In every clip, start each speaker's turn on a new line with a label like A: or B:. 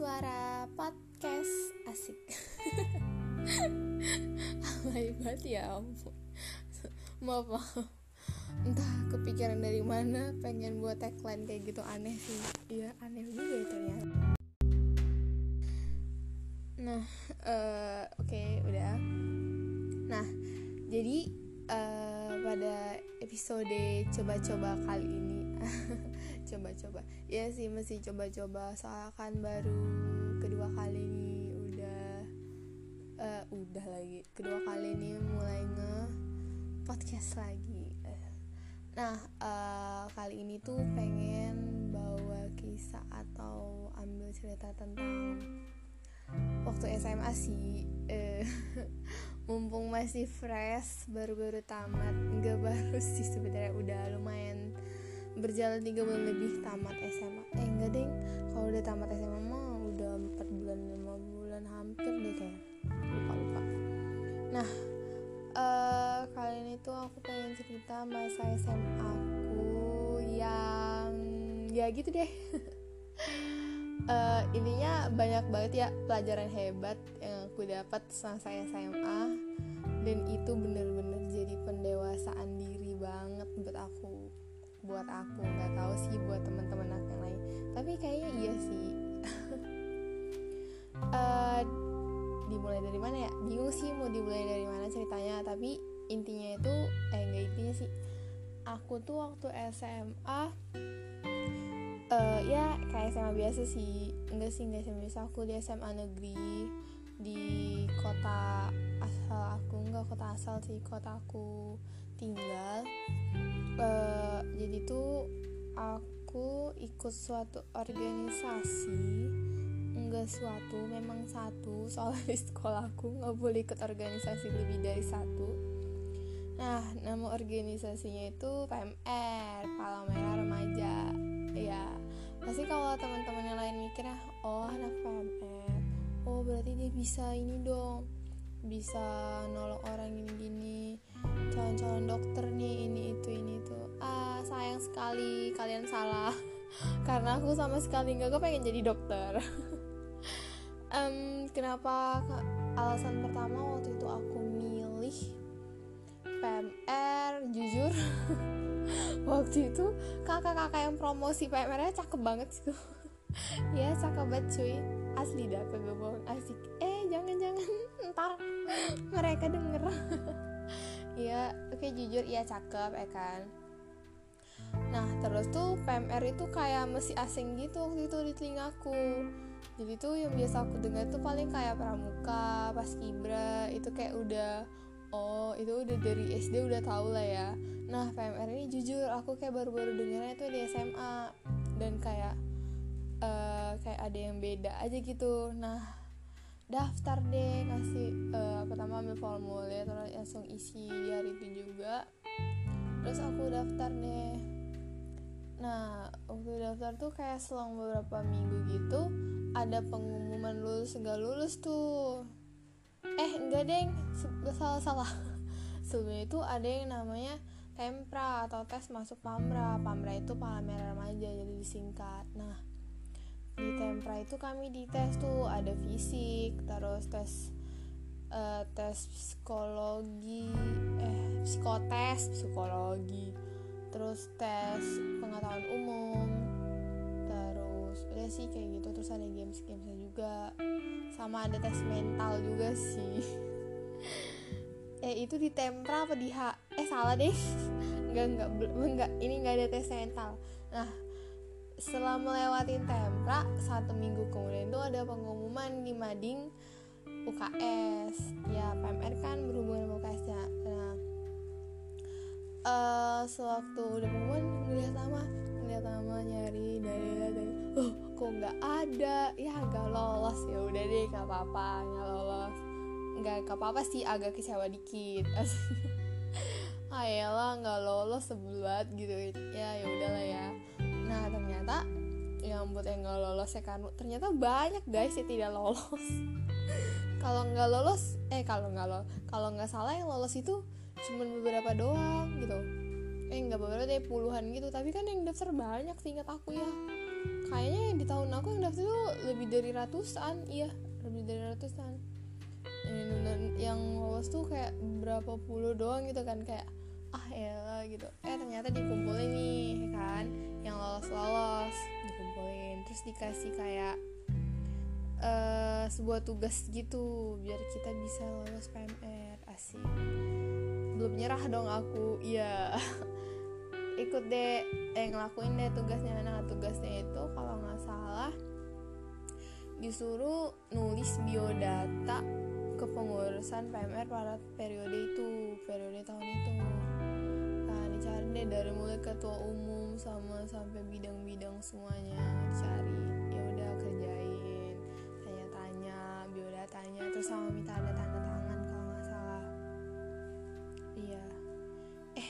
A: suara podcast asik. Alay banget ya ampun. Maaf entah kepikiran dari mana pengen buat tagline kayak gitu aneh sih. Iya aneh juga ya nah uh, oke okay, udah. Nah jadi uh, pada episode coba-coba kali ini coba-coba. Ya sih masih coba-coba. Soalnya kan baru kedua kali ini udah uh, udah lagi. Kedua kali ini mulai nge podcast lagi. Nah uh, kali ini tuh pengen bawa kisah atau ambil cerita tentang waktu SMA sih. Uh, mumpung masih fresh baru-baru tamat nggak baru sih sebenarnya. Udah lumayan berjalan tiga bulan lebih tamat SMA eh enggak deh kalau udah tamat SMA mah udah empat bulan lima bulan hampir deh kayak. Lupa lupa. Nah uh, kali ini tuh aku pengen cerita masa SMA aku yang ya gitu deh. Uh, intinya banyak banget ya pelajaran hebat yang aku dapat selama saya SMA dan itu bener-bener jadi pendewasaan diri buat aku nggak tahu sih buat teman-teman aku yang lain. Tapi kayaknya iya sih. Uh, dimulai dari mana ya? Bingung sih mau dimulai dari mana ceritanya tapi intinya itu eh nggak intinya sih. Aku tuh waktu SMA uh, eh, ya kayak SMA biasa sih. Enggak sih enggak SMA biasa. Aku di SMA negeri di kota asal aku. Enggak kota asal sih kota aku tinggal uh, jadi tuh aku ikut suatu organisasi. Enggak suatu memang satu. Soalnya di sekolahku nggak boleh ikut organisasi lebih dari satu. Nah nama organisasinya itu PMR Palang Merah Remaja. Ya pasti kalau teman-teman yang lain mikirnya oh anak PMR oh berarti dia bisa ini dong. Bisa nolong orang gini-gini calon-calon dokter nih ini itu ini itu. Ah sayang sekali kalian salah. Karena aku sama sekali nggak pengen jadi dokter. Um, kenapa alasan pertama waktu itu aku milih PMR jujur. Waktu itu kakak-kakak yang promosi PMR nya cakep banget sih ya cakep banget cuy. Asli dah kagak asik. Eh jangan-jangan. Ntar mereka denger ya oke okay, jujur iya cakep ya kan? Nah terus tuh PMR itu kayak masih asing gitu waktu itu di telingaku. Jadi tuh yang biasa aku dengar tuh paling kayak pramuka pas kibra itu kayak udah oh itu udah dari SD udah tau lah ya. Nah PMR ini jujur aku kayak baru-baru dengarnya itu di SMA dan kayak uh, kayak ada yang beda aja gitu. Nah daftar deh kasih uh, pertama ambil formulir terus langsung isi di hari itu juga. Terus aku daftar deh. Nah waktu daftar tuh kayak selang beberapa minggu gitu ada pengumuman lulus enggak lulus tuh. Eh enggak deng. Salah salah. Sebelumnya itu ada yang namanya tempra atau tes masuk pamra. Pamra itu pamer remaja jadi disingkat. Nah di tempra itu kami dites tuh ada fisik terus tes uh, tes psikologi eh psikotes psikologi terus tes pengetahuan umum terus udah sih kayak gitu terus ada games gamesnya juga sama ada tes mental juga sih. Eh itu di tempra apa di H? Eh salah deh. Enggak enggak enggak ini enggak ada tes mental. Nah setelah melewatin tempra satu minggu kemudian itu ada pengumuman di mading UKS ya PMR kan berhubungan sama UKS ya. Nah uh, sewaktu udah pengumuman ngeliat nama ngeliat nama nyari dari dari oh kok nggak ada? Ya agak lolos. Ya udah deh gak apa-apa nggak lolos. Nggak gak apa-apa sih agak kecewa dikit. Ayolah nggak lolos sebulat gitu. Ya ya udahlah ya nah ternyata yang buat yang nggak lolos ya kan ternyata banyak guys yang tidak lolos. Kalau nggak lolos eh kalau nggak lo kalau nggak salah yang lolos itu cuma beberapa doang gitu. Eh nggak beberapa deh puluhan gitu. Tapi kan yang daftar banyak seingat aku ya. Kayaknya di tahun aku yang daftar tuh lebih dari ratusan iya lebih dari ratusan. Yang, yang lolos tuh kayak berapa puluh doang gitu kan kayak ah ya gitu. Eh ternyata dikumpulin nih kan? Yang lolos lolos dikumpulin. Terus dikasih kayak uh, sebuah tugas gitu biar kita bisa lolos PMR asik. Belum nyerah dong aku iya. Ikut deh eh ngelakuin deh tugasnya. Nah tugasnya itu kalau nggak salah disuruh nulis biodata kepengurusan PMR pada periode itu periode tahun itu dicari deh dari mulai ketua umum sama sampai bidang-bidang semuanya. Dicari ya udah kerjain tanya-tanya biodatanya terus sama minta ada tanda tangan kalau nggak salah. Iya. Eh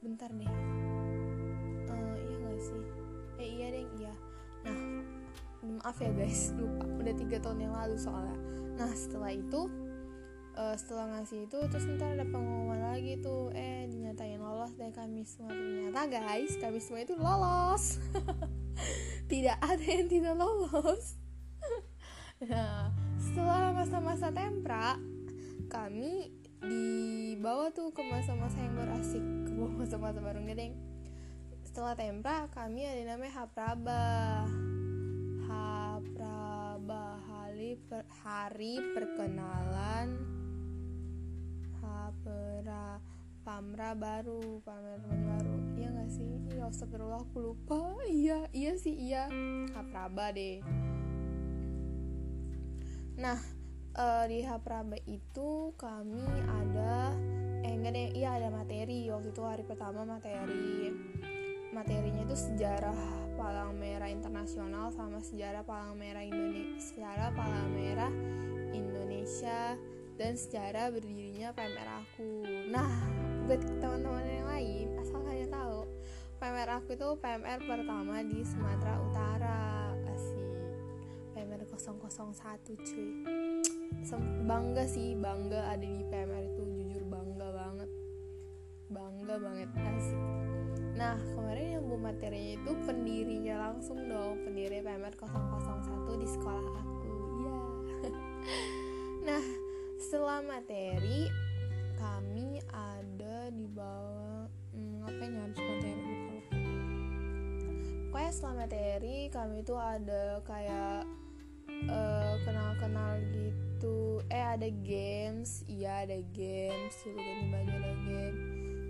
A: bentar deh. Uh, iya gak sih? Eh iya deh iya. Nah maaf ya guys lupa. Udah tiga tahun yang lalu soalnya. Nah setelah itu uh, setelah ngasih itu terus ntar ada pengumuman lagi tuh eh dinyatain lolos deh kami semua. Ternyata guys kami semua itu lolos. Tidak ada yang tidak lolos. Nah setelah masa-masa tempra kami dibawa tuh ke masa-masa yang baru asik. Ke masa-masa baru gedeng setelah tempra kami ada namanya hapraba hapraba hari per, hari perkenalan hapra pamra baru pamer baru. Iya gak sih? Iya astagfirullah aku lupa. Iya iya sih iya. Hapraba deh. Nah uh, di hapraba itu kami ada eh enggak deh iya ada materi. Waktu itu hari pertama materi. Materinya itu sejarah palang merah internasional sama sejarah palang merah Indonesia sejarah palang merah Indonesia dan sejarah berdirinya PMR aku. Nah buat teman-teman yang lain asal kalian tahu PMR aku itu PMR pertama di Sumatera Utara. Asik. PMR 001 cuy. Bangga sih bangga ada di PMR itu jujur bangga banget. Bangga banget asik. Nah kemarin yang bu materinya itu pendirinya langsung dong pendiri PMR 001 di sekolah aku. Iya. Yeah. nah setelah materi kami ada di bawah hmm, ngapain ya habis materi lupa pokoknya setelah materi kami itu ada kayak uh, kenal-kenal gitu. Eh ada games iya ada games dulu ganti baju ada game.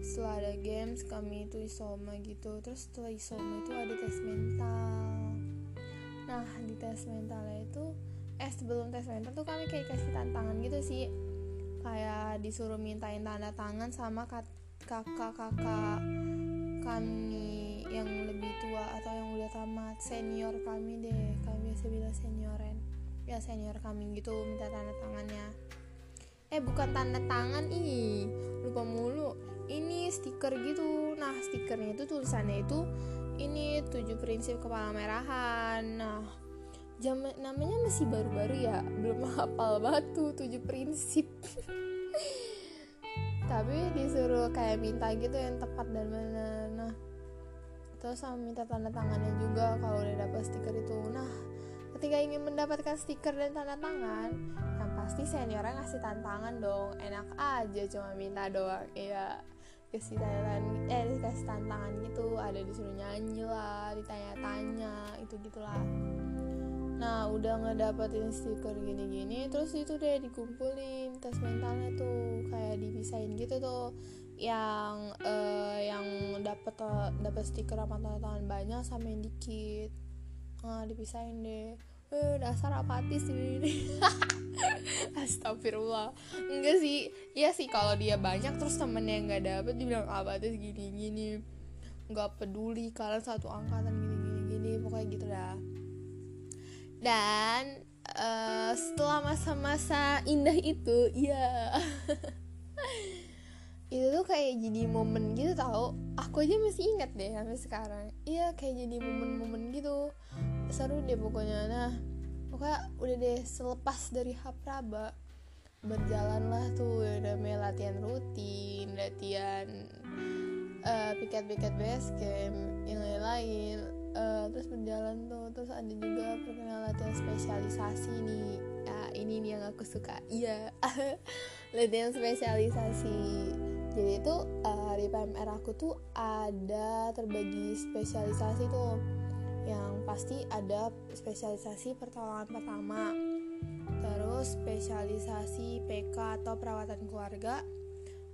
A: Setelah ada games kami itu isoma gitu. Terus setelah isoma itu ada tes mental. Nah di tes mentalnya itu eh sebelum tes mental tuh kami kayak kasih tantangan gitu sih. Kayak disuruh mintain tanda tangan sama kakak-kakak kami yang lebih tua atau yang udah tamat. Senior kami deh kami biasa bilang senioren. Ya senior kami gitu minta tanda tangannya. Eh bukan tanda tangan ih lupa mulu. Ini stiker gitu. Nah stikernya itu tulisannya itu ini tujuh prinsip kepala merahan. Nah jam namanya masih baru-baru ya belum hafal batu tujuh prinsip. Tapi disuruh kayak minta gitu yang tepat dan mana nah terus sama minta tanda tangannya juga kalau udah dapat stiker itu. Nah ketika ingin mendapatkan stiker dan tanda tangan yang pasti seniornya ngasih tantangan dong. Enak aja cuma minta doang. Iya kasih tantangan eh dikasih tantangan gitu. Ada disuruh nyanyi lah ditanya-tanya itu gitulah nah udah ngedapetin stiker gini-gini terus itu deh dikumpulin tes mentalnya tuh kayak dipisahin gitu tuh. Yang uh, yang dapat dapat stiker apa tangan banyak sama yang dikit. Nah dipisahin deh. Eh dasar apatis ini. Astagfirullah. Enggak sih. Ya sih kalau dia banyak terus temennya nggak dapet dibilang apatis gini gini nggak peduli kalian satu angkatan gini gini pokoknya gitu dah dan uh, setelah masa-masa indah itu ya itu tuh kayak jadi momen gitu tau. Aku aja masih ingat deh sampai sekarang. Iya kayak jadi momen-momen gitu. Seru deh pokoknya. Nah pokoknya udah deh selepas dari hapraba berjalanlah tuh. Udah latihan rutin latihan uh, piket-piket base camp yang lain-lain uh, terus berjalan tuh terus ada juga perkenalan latihan spesialisasi nih. Ya ini nih yang aku suka. Iya. Latihan spesialisasi. Jadi itu uh, di PMR aku tuh ada terbagi spesialisasi tuh. Yang pasti ada spesialisasi pertolongan pertama terus spesialisasi PK atau perawatan keluarga.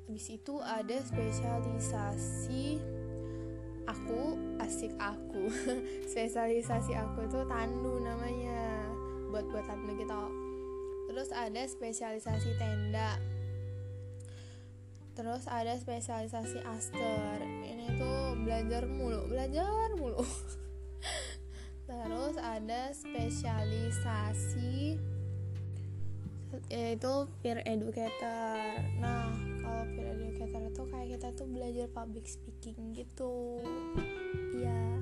A: Habis itu ada spesialisasi aku asik aku spesialisasi aku itu tandu namanya buat buat tandu gitu terus ada spesialisasi tenda. Terus ada spesialisasi aster. Ini tuh belajar mulu belajar mulu. Terus ada spesialisasi yaitu peer educator. Nah kalau peer kita tuh belajar public speaking gitu. Iya.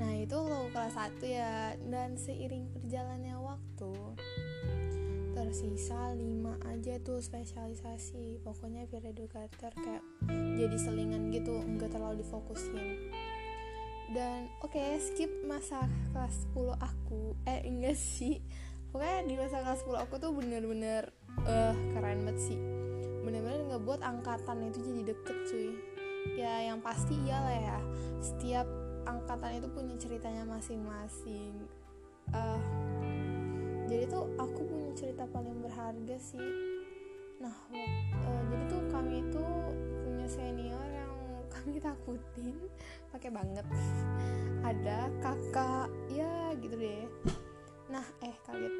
A: Nah itu lo kelas 1 ya. Dan seiring berjalannya waktu tersisa 5 aja tuh spesialisasi. Pokoknya peer educator kayak jadi selingan gitu enggak terlalu difokusin. Dan oke okay, skip masa kelas 10 aku. Eh enggak sih. Pokoknya di masa kelas 10 aku tuh bener-bener uh, keren banget sih bener-bener ngebuat angkatan itu jadi deket cuy. Ya yang pasti iyalah ya. Setiap angkatan itu punya ceritanya masing-masing. Uh, jadi tuh aku punya cerita paling berharga sih. Nah uh, jadi tuh kami itu punya senior yang kami takutin pakai banget. Ada kakak ya gitu deh. Nah eh kaget.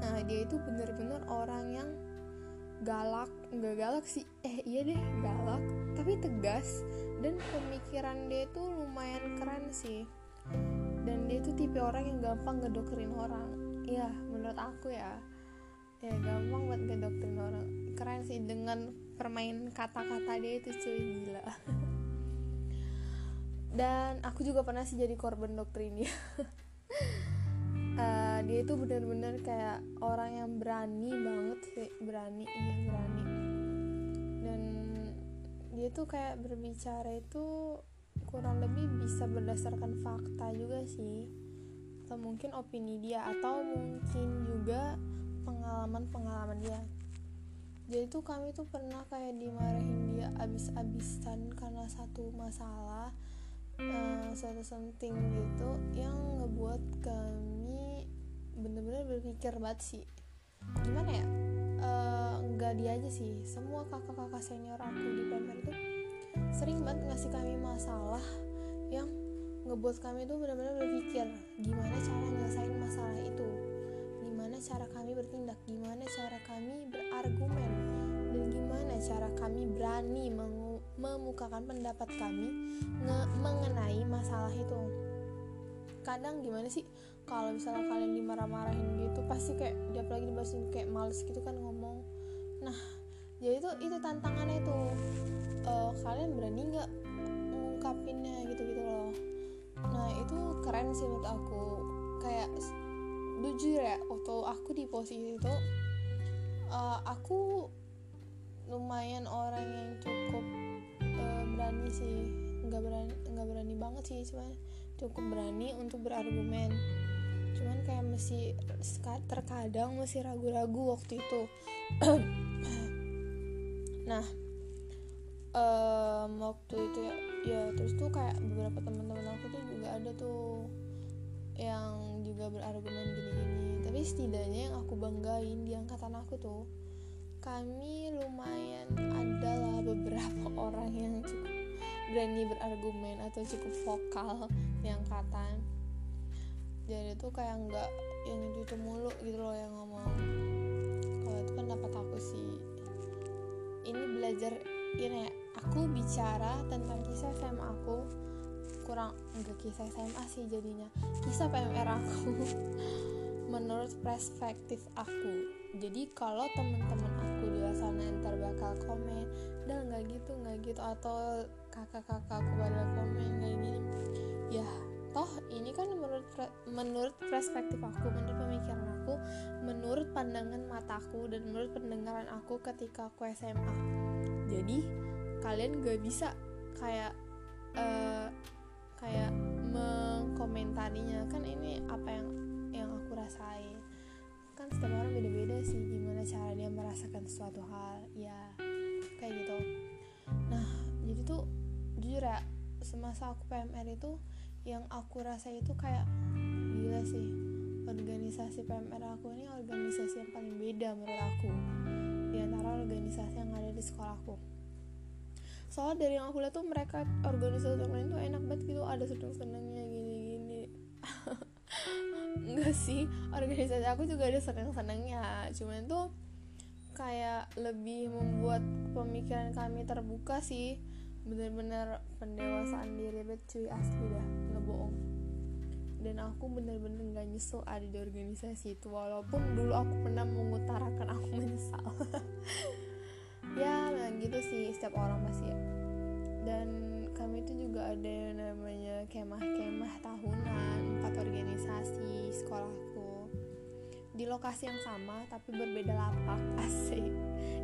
A: Nah dia itu bener-bener orang yang galak nggak galak sih. Eh iya deh galak tapi tegas. Dan pemikiran dia itu lumayan keren sih. Dan dia itu tipe orang yang gampang ngedoktrin orang. Iya menurut aku ya. Ya gampang buat ngedoktrin orang. Keren sih dengan permain kata-kata dia itu cuy gila. Dan aku juga pernah sih jadi korban doktrin dia uh, dia itu benar-benar kayak orang yang berani banget sih berani iya berani. Dan dia tuh kayak berbicara itu kurang lebih bisa berdasarkan fakta juga sih. Atau mungkin opini dia atau mungkin juga pengalaman-pengalaman dia. Jadi tuh kami tuh pernah kayak dimarahin dia abis-abisan karena satu masalah uh, satu something gitu yang ngebuat kami bener-bener berpikir banget sih. Gimana ya? Uh, nggak dia aja sih. Semua kakak-kakak senior aku di PMR itu sering banget ngasih kami masalah yang ngebuat kami tuh benar-benar berpikir gimana cara nyelesain masalah itu? Gimana cara kami bertindak? Gimana cara kami berargumen? Dan gimana cara kami berani memukakan pendapat kami mengenai masalah itu? Kadang gimana sih kalau misalnya kalian dimarah-marahin gitu pasti kayak dia apalagi dibahasin kayak males gitu kan ngomong. Nah jadi itu itu tantangannya itu uh, kalian berani nggak ngungkapinnya gitu gitu loh. Nah itu keren sih menurut aku. Kayak jujur ya waktu aku di posisi itu uh, aku lumayan orang yang cukup uh, berani sih. Nggak berani nggak berani banget sih cuman cukup berani untuk berargumen cuman kayak masih terkadang masih ragu-ragu waktu itu. Nah um, waktu itu ya ya terus tuh kayak beberapa teman-teman aku tuh juga ada tuh yang juga berargumen gini-gini. Tapi setidaknya yang aku banggain di angkatan aku tuh kami lumayan adalah beberapa orang yang cukup berani berargumen atau cukup vokal di angkatan jadi itu kayak nggak yang itu mulu gitu loh yang ngomong. Kalau itu pendapat aku sih. Ini belajar ini ya aku bicara tentang kisah SMA aku kurang enggak kisah SMA sih jadinya kisah PMR aku. Menurut perspektif aku. Jadi kalau teman-teman aku di luar sana ntar bakal komen dan nggak gitu nggak gitu atau kakak-kakak aku pada komen kayak gini ya toh ini kan menurut menurut perspektif aku menurut pemikiran aku menurut pandangan mataku dan menurut pendengaran aku ketika aku SMA jadi kalian gak bisa kayak uh, kayak me mengkomentarinya. Kan ini apa yang yang aku rasain. Kan setiap orang beda-beda sih gimana cara dia merasakan suatu hal. Ya kayak gitu. Nah jadi tuh jujur ya semasa aku PMR itu yang aku rasa itu kayak gila sih organisasi PMR aku ini organisasi yang paling beda menurut aku. Di antara organisasi yang ada di sekolahku soalnya dari yang aku lihat tuh mereka organisasi lain tuh enak banget gitu ada seneng-senengnya gini-gini. Enggak sih organisasi aku juga ada seneng-senengnya cuman tuh kayak lebih membuat pemikiran kami terbuka sih bener-bener pendewasaan diri bet cuy asli dah nggak bohong dan aku bener-bener nggak nyesel ada di organisasi itu walaupun dulu aku pernah mengutarakan aku menyesal. Ya memang gitu sih setiap orang pasti ya. Dan kami itu juga ada yang namanya kemah-kemah tahunan empat organisasi sekolahku. Di lokasi yang sama tapi berbeda lapak asik.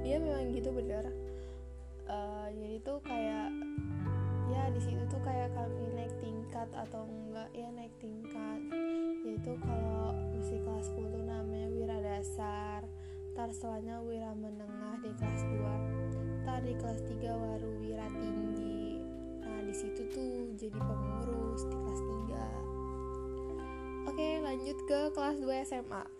A: Iya memang gitu bener uh, jadi tuh kayak ya di situ tuh kayak kami naik tingkat atau enggak ya naik tingkat. Yaitu kalau masih kelas 10 tuh namanya wira dasar ntar setelahnya wira menengah di kelas 2 ntar di kelas 3 baru wira tinggi. Nah di situ tuh jadi pengurus di kelas 3 oke lanjut ke kelas 2 SMA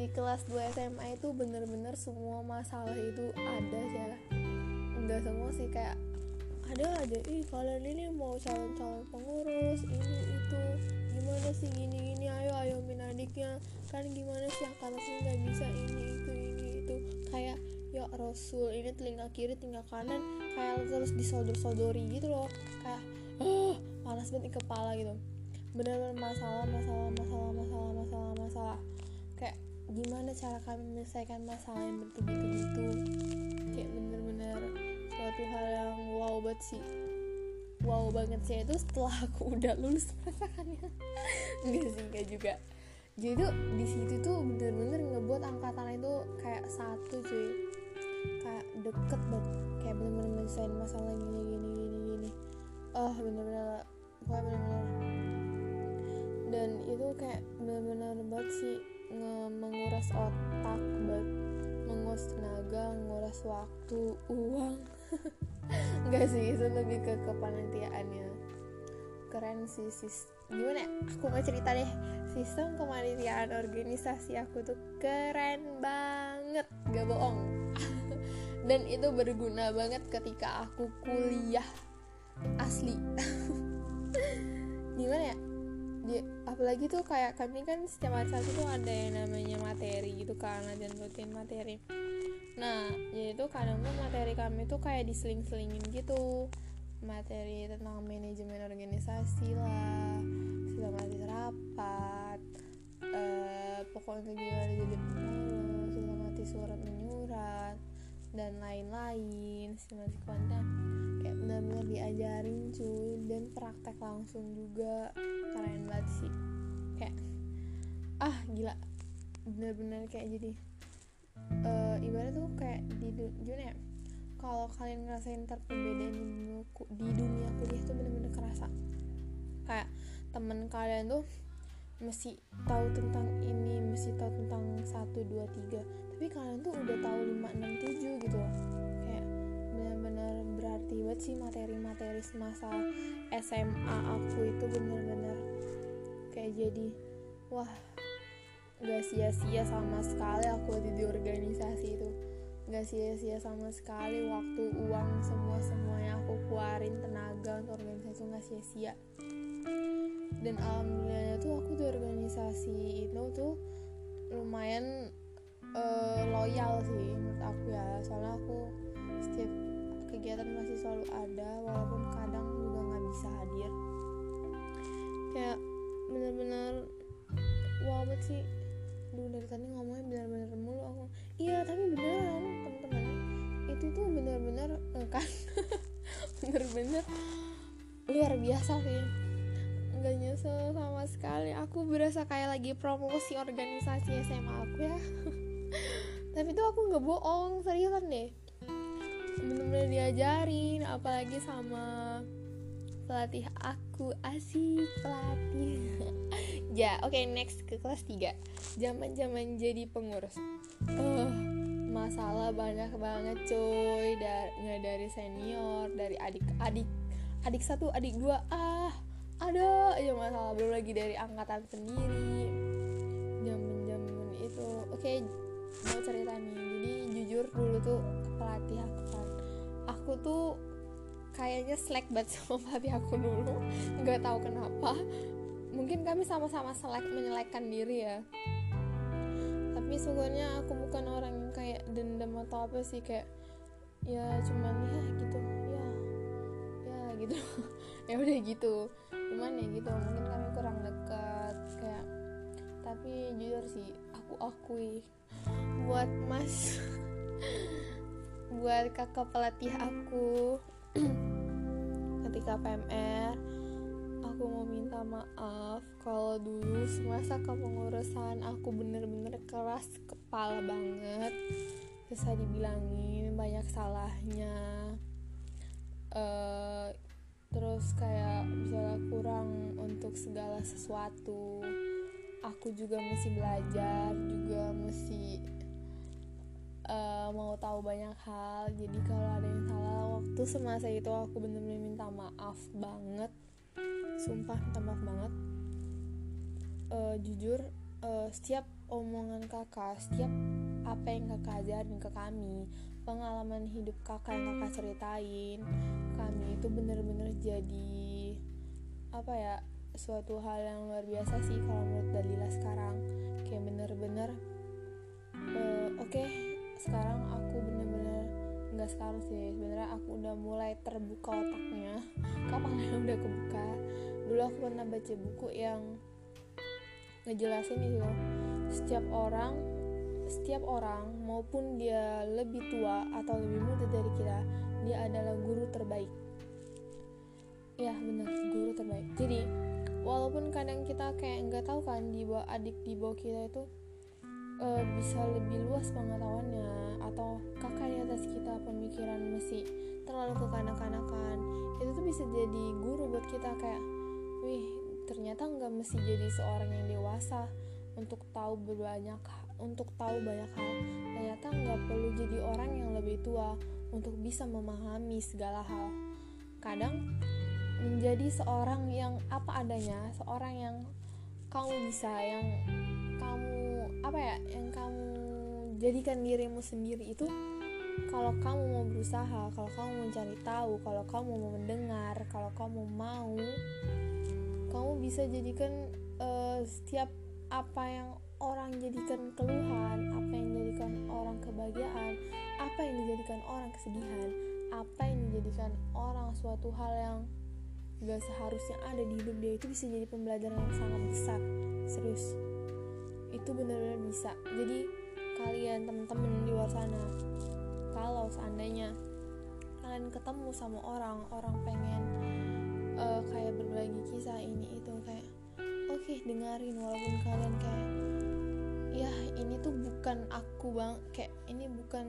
A: di kelas 2 SMA itu bener-bener semua masalah itu ada ya. Enggak semua sih kayak ada aja ih kalian ini mau calon-calon pengurus ini itu gimana sih gini gini ayo ayo min adiknya kan gimana sih sih nggak bisa ini itu ini itu. Kayak ya Rasul ini telinga kiri telinga kanan kayak terus disodor-sodori gitu loh. Kayak oh panas banget di kepala gitu. Benar-benar masalah masalah masalah masalah masalah masalah gimana cara kami menyelesaikan masalah yang betul-betul gitu kayak bener-bener suatu hal yang wow banget sih. Wow banget sih. Itu setelah aku udah lulus merasakannya enggak sih enggak juga. Jadi tuh di situ tuh bener-bener ngebuat angkatan itu kayak satu cuy. Kayak deket banget. Kayak bener-bener menyelesaikan masalah gini gini gini gini. Oh bener-bener pokoknya bener-bener. Dan itu kayak bener-bener banget sih menguras otak menguras tenaga menguras waktu uang. Enggak sih itu lebih ke kepanitiaannya. Keren sih sis. Gimana? Aku nggak cerita deh. Sistem kepanitiaan organisasi aku tuh keren banget. Gak bohong. Dan itu berguna banget ketika aku kuliah. Asli. Gimana ya apalagi tuh kayak kami kan setiap hari satu tuh ada yang namanya materi gitu kan dan rutin materi. Nah jadi tuh kadang tuh materi kami tuh kayak diseling-selingin gitu. Materi tentang manajemen organisasi lah sistematis rapat uh, pokoknya gimana jadi pengurus sistematis surat menyurat dan lain-lain sistematis konten kayak benar-benar diajarin cuy dan praktek langsung juga. Keren banget sih. Kayak ah gila. Bener-bener kayak jadi uh, ibarat tuh kayak di dunia ya? Kalau kalian ngerasain perbedaan di dunia, di dunia kuliah tuh bener-bener kerasa. Kayak temen kalian tuh mesti tahu tentang ini mesti tahu tentang satu dua tiga. Tapi kalian tuh udah tahu lima enam tujuh gitu loh. Kayak benar-benar berarti banget sih materi-materi semasa SMA aku itu bener-bener kayak jadi wah gak sia-sia sama sekali aku ada di organisasi itu. Gak sia-sia sama sekali waktu uang semua semuanya aku keluarin tenaga untuk organisasi itu gak sia-sia dan alhamdulillahnya tuh aku di organisasi itu tuh lumayan uh, loyal sih menurut aku ya. Soalnya aku setiap kegiatan masih selalu ada walaupun kadang juga nggak bisa hadir. Kayak bener-bener wow banget sih. Duh dari tadi ngomongnya bener-bener mulu aku. Iya tapi beneran teman-teman. Itu tuh bener-bener eh, kan? Bener-bener luar biasa sih nggak nyesel sama sekali. Aku berasa kayak lagi promosi organisasi SMA aku ya. Tapi tuh aku nggak bohong seriusan deh. Bener-bener diajarin apalagi sama pelatih aku asik pelatih. Ya oke okay, next ke kelas 3 zaman zaman jadi pengurus. Uh, masalah banyak banget coy. Dari dari senior dari adik-adik adik satu adik dua ah ada. Aja masalah belum lagi dari angkatan sendiri. Zaman zaman itu. Oke okay, mau cerita nih. Jadi jujur dulu tuh pelatih aku kan. Aku tuh kayaknya slack banget sama pelatih aku dulu. Nggak tahu kenapa. Mungkin kami sama-sama selek menyelekkan diri ya. Tapi sebenarnya aku bukan orang yang kayak dendam atau apa sih. Kayak ya cuman ya gitu gitu. Ya udah gitu. Cuman ya gitu mungkin kami kurang dekat kayak tapi jujur sih aku akui buat mas buat kakak pelatih aku ketika PMR aku mau minta maaf kalau dulu semasa kepengurusan aku bener-bener keras kepala banget. Bisa dibilangin banyak salahnya. Uh, terus kayak misalnya kurang untuk segala sesuatu aku juga mesti belajar juga mesti uh, mau tahu banyak hal. Jadi kalau ada yang salah waktu semasa itu aku bener-bener minta maaf banget. Sumpah minta maaf banget. Uh, jujur uh, setiap omongan kakak setiap apa yang kakak ajarin ke kami pengalaman hidup kakak yang kakak ceritain kami itu bener-bener jadi apa ya suatu hal yang luar biasa sih kalau menurut Dalila sekarang. Kayak bener-bener uh, oke okay, sekarang aku bener-bener nggak sekarang sih sebenarnya aku udah mulai terbuka otaknya. Kapan udah kebuka? Dulu aku pernah baca buku yang ngejelasin itu. Setiap orang setiap orang maupun dia lebih tua atau lebih muda dari kita dia adalah guru terbaik. Ya benar guru terbaik. Jadi walaupun kadang kita kayak nggak tahu kan di bawah adik di bawah kita itu uh, bisa lebih luas pengetahuannya atau kakak di atas kita pemikiran masih terlalu kekanak-kanakan itu tuh bisa jadi guru buat kita kayak wih ternyata nggak mesti jadi seorang yang dewasa untuk tahu banyak untuk tahu banyak hal. Ternyata nggak perlu jadi orang yang lebih tua untuk bisa memahami segala hal. Kadang menjadi seorang yang apa adanya seorang yang kamu bisa yang apa ya yang kamu jadikan dirimu sendiri itu kalau kamu mau berusaha kalau kamu mencari tahu kalau kamu mau mendengar kalau kamu mau kamu bisa jadikan uh, setiap apa yang orang jadikan keluhan apa yang dijadikan orang kebahagiaan apa yang dijadikan orang kesedihan apa yang dijadikan orang suatu hal yang gak seharusnya ada di hidup dia itu bisa jadi pembelajaran yang sangat besar. Serius. Itu benar-benar bisa. Jadi kalian temen-temen di luar sana kalau seandainya kalian ketemu sama orang orang pengen uh, kayak berbagi kisah ini itu kayak okay, dengerin walaupun kalian kayak ya ini tuh bukan aku bang kayak ini bukan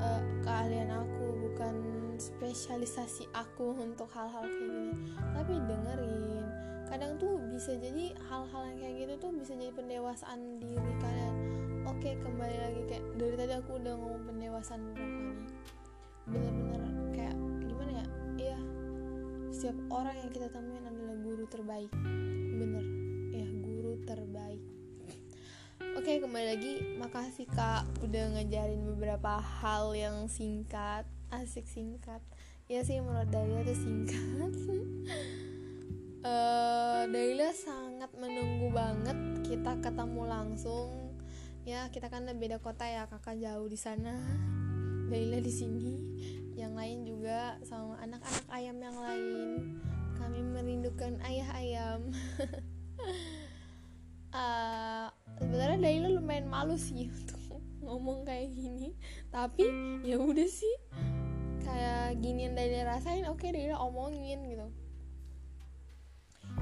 A: uh, keahlian aku bukan spesialisasi aku untuk hal-hal kayak gini. Tapi dengerin kadang tuh bisa jadi hal-hal yang kayak gitu tuh bisa jadi pendewasaan diri kalian. Oke kembali lagi kayak dari tadi aku udah ngomong pendewasaan rohani bener-bener kayak gimana ya? Iya setiap orang yang kita temuin adalah guru terbaik terbaik. Oke kembali lagi. Makasih kak udah ngajarin beberapa hal yang singkat. Asik singkat. Ya sih menurut Dalia tuh singkat. Uh, Daila sangat menunggu banget kita ketemu langsung. Ya kita kan beda kota ya kakak jauh di sana Daila di sini. Yang lain juga sama anak-anak ayam yang lain. Kami merindukan ayah ayam uh, sebenarnya Daila lumayan malu sih untuk ngomong kayak gini. Tapi ya udah sih. Kayak gini yang Daila rasain oke okay, Daila omongin gitu.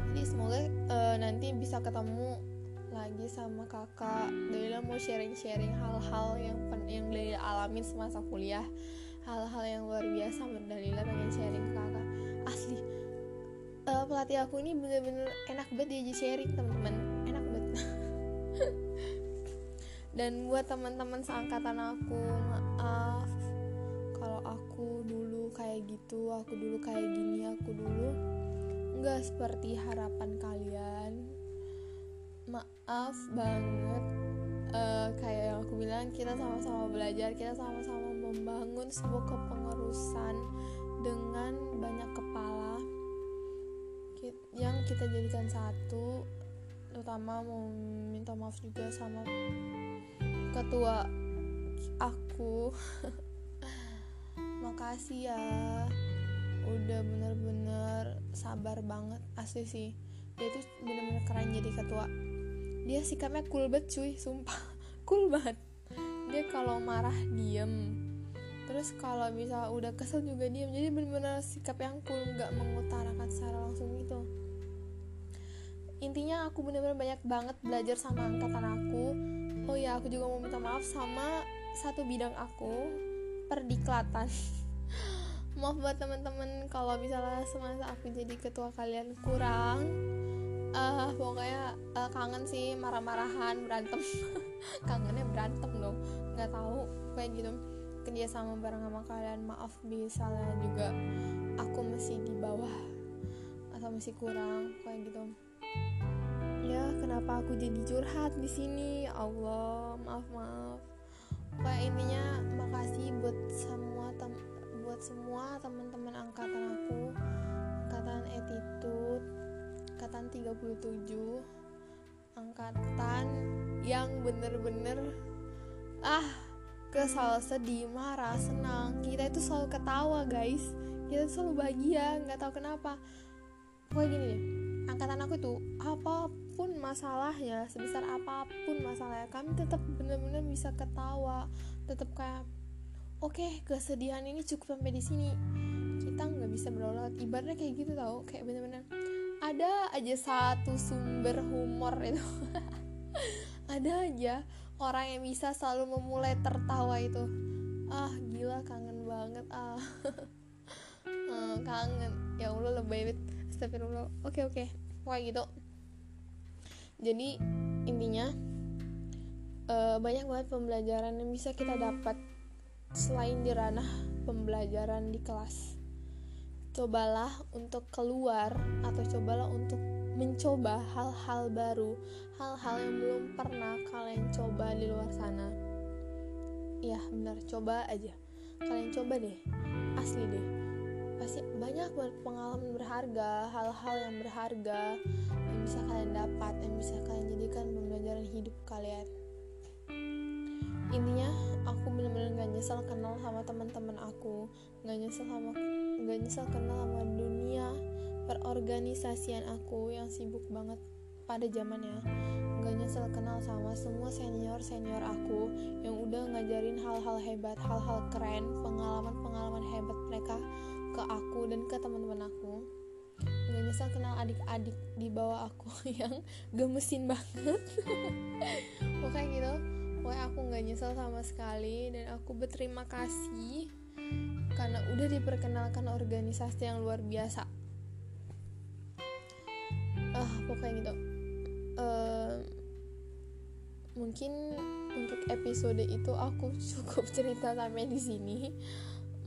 A: Jadi semoga uh, nanti bisa ketemu lagi sama kakak. Dalila mau sharing-sharing hal-hal yang yang Dalila alamin semasa kuliah. Hal-hal yang luar biasa Dalila pengen sharing ke kakak. Asli pelatih aku ini bener-bener enak banget diajak sharing teman-teman dan buat teman-teman seangkatan aku maaf. Kalau aku dulu kayak gitu aku dulu kayak gini aku dulu nggak seperti harapan kalian. Maaf banget. Uh, kayak yang aku bilang kita sama-sama belajar kita sama-sama membangun sebuah kepengurusan dengan banyak kepala yang kita jadikan satu terutama mau minta maaf juga sama ketua aku. Makasih ya. Udah bener-bener sabar banget. Asli sih dia tuh bener-bener keren jadi ketua. Dia sikapnya cool banget cuy sumpah. Cool banget. Dia kalau marah diem. Terus kalau bisa udah kesel juga diem. Jadi bener-bener sikap yang cool nggak mengutarakan secara langsung gitu intinya aku bener-bener banyak banget belajar sama angkatan aku. Oh ya aku juga mau minta maaf sama satu bidang aku perdiklatan. Maaf buat teman-teman kalau misalnya semasa aku jadi ketua kalian kurang. Uh, pokoknya uh, kangen sih marah-marahan berantem. Kangennya berantem dong nggak tahu kayak gitu. Kerja sama bareng sama kalian maaf misalnya juga aku masih di bawah atau masih kurang kayak gitu ya kenapa aku jadi curhat di sini? Allah maaf maaf. Kayak intinya makasih buat semua tem buat semua teman-teman angkatan aku. Angkatan attitude angkatan 37 angkatan yang bener-bener ah kesal sedih marah senang. Kita itu selalu ketawa guys. Kita selalu bahagia nggak tahu kenapa. Pokoknya gini angkatan aku tuh apa pun masalahnya sebesar apa pun masalahnya. Kami tetap benar-benar bisa ketawa tetap kayak oke okay, kesedihan ini cukup sampai di sini. Kita nggak bisa berlalu ibaratnya kayak gitu tau kayak bener-bener ada aja satu sumber humor itu. Ada aja orang yang bisa selalu memulai tertawa itu. Ah gila kangen banget. Ah. Uh, kangen. Ya allah banget. Astagfirullah. Oke oke. Kayak gitu jadi intinya uh, banyak banget pembelajaran yang bisa kita dapat selain di ranah pembelajaran di kelas cobalah untuk keluar atau cobalah untuk mencoba hal-hal baru, hal-hal yang belum pernah kalian coba di luar sana. Ya, benar, coba aja. Kalian coba deh, asli deh pasti banyak pengalaman berharga hal-hal yang berharga yang bisa kalian dapat yang bisa kalian jadikan pembelajaran hidup kalian. Intinya aku benar-benar gak nyesel kenal sama teman-teman aku gak nyesel sama gak nyesel kenal sama dunia perorganisasian aku yang sibuk banget pada zamannya. Gak nyesel kenal sama semua senior senior aku yang udah ngajarin hal-hal hebat hal-hal keren pengalaman-pengalaman hebat mereka ke aku dan ke teman-teman aku. Nggak nyesel kenal adik-adik di bawah aku yang gemesin banget. Pokoknya gitu. Pokoknya aku nggak nyesel sama sekali dan aku berterima kasih karena udah diperkenalkan organisasi yang luar biasa. Ah uh, pokoknya gitu. Uh, mungkin untuk episode itu aku cukup cerita sampai di sini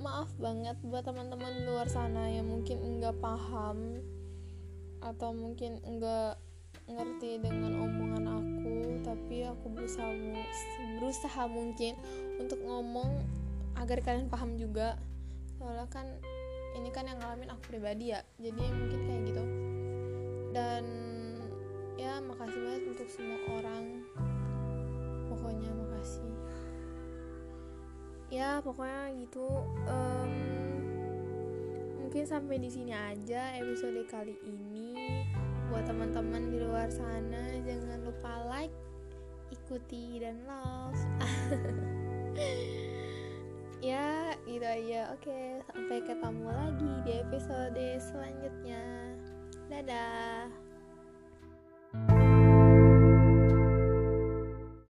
A: maaf banget buat teman-teman luar sana yang mungkin enggak paham atau mungkin enggak ngerti dengan omongan aku tapi aku berusaha berusaha mungkin untuk ngomong agar kalian paham juga. Soalnya kan ini kan yang ngalamin aku pribadi ya jadi mungkin kayak gitu. Dan ya makasih banget untuk semua orang. Pokoknya makasih ya pokoknya gitu um, mungkin sampai di sini aja episode kali ini. Buat teman-teman di luar sana jangan lupa like ikuti dan love ya gitu aja. Oke sampai ketemu lagi di episode selanjutnya. Dadah